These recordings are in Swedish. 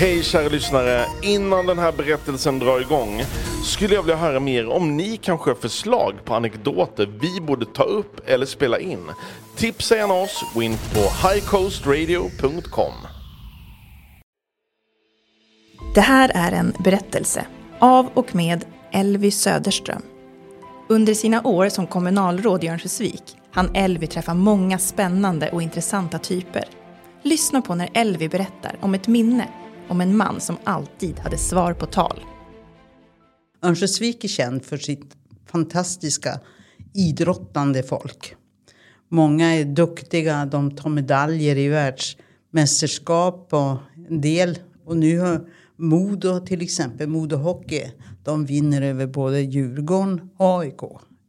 Hej kära lyssnare! Innan den här berättelsen drar igång skulle jag vilja höra mer om ni kanske har förslag på anekdoter vi borde ta upp eller spela in. Tipsa gärna oss, gå in på highcoastradio.com. Det här är en berättelse av och med Elvy Söderström. Under sina år som kommunalråd i Örnsköldsvik hann Elvy träffa många spännande och intressanta typer. Lyssna på när Elvy berättar om ett minne om en man som alltid hade svar på tal. Örnsköldsvik är känd för sitt fantastiska idrottande folk. Många är duktiga, de tar medaljer i världsmästerskap och en del. Och nu har Modo till exempel, Modo Hockey, de vinner över både Djurgården och AIK.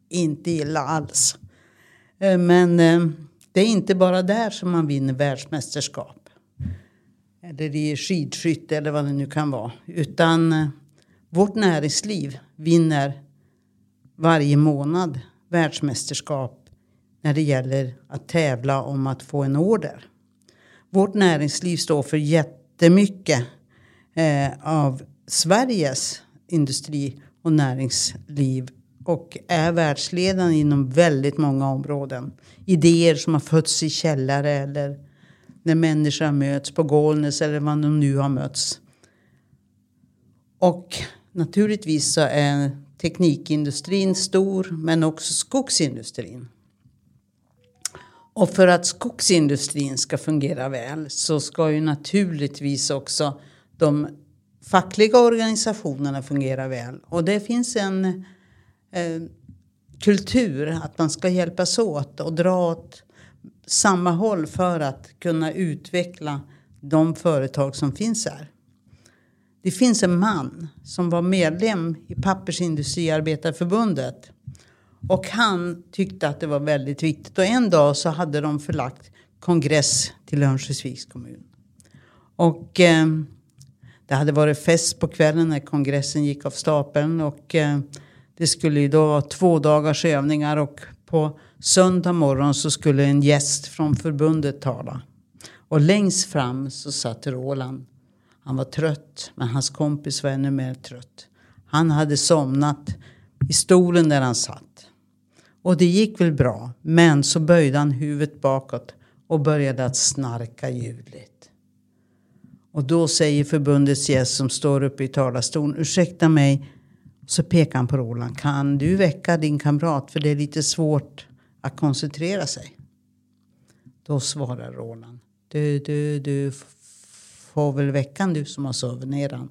Inte illa alls. Eh, men eh, det är inte bara där som man vinner världsmästerskap eller i skidskytte eller vad det nu kan vara. Utan eh, vårt näringsliv vinner varje månad världsmästerskap när det gäller att tävla om att få en order. Vårt näringsliv står för jättemycket eh, av Sveriges industri och näringsliv och är världsledande inom väldigt många områden. Idéer som har fötts i källare eller när människor möts på Golnes eller vad de nu har mötts. Och naturligtvis så är teknikindustrin stor men också skogsindustrin. Och för att skogsindustrin ska fungera väl så ska ju naturligtvis också de fackliga organisationerna fungera väl. Och det finns en eh, kultur att man ska hjälpas åt och dra åt samma håll för att kunna utveckla de företag som finns här. Det finns en man som var medlem i Pappersindustriarbetarförbundet. Och han tyckte att det var väldigt viktigt. Och en dag så hade de förlagt kongress till Örnsköldsviks kommun. Och eh, det hade varit fest på kvällen när kongressen gick av stapeln. Och eh, det skulle ju då vara två dagars övningar. Och på söndag morgon så skulle en gäst från förbundet tala. Och längst fram så satt Roland. Han var trött, men hans kompis var ännu mer trött. Han hade somnat i stolen där han satt. Och det gick väl bra, men så böjde han huvudet bakåt och började att snarka ljudligt. Och då säger förbundets gäst som står uppe i talarstolen, ursäkta mig, så pekar han på Roland. Kan du väcka din kamrat? För det är lite svårt att koncentrera sig. Då svarar Roland. Du, du, du får väl väcka du som har sovit ner han.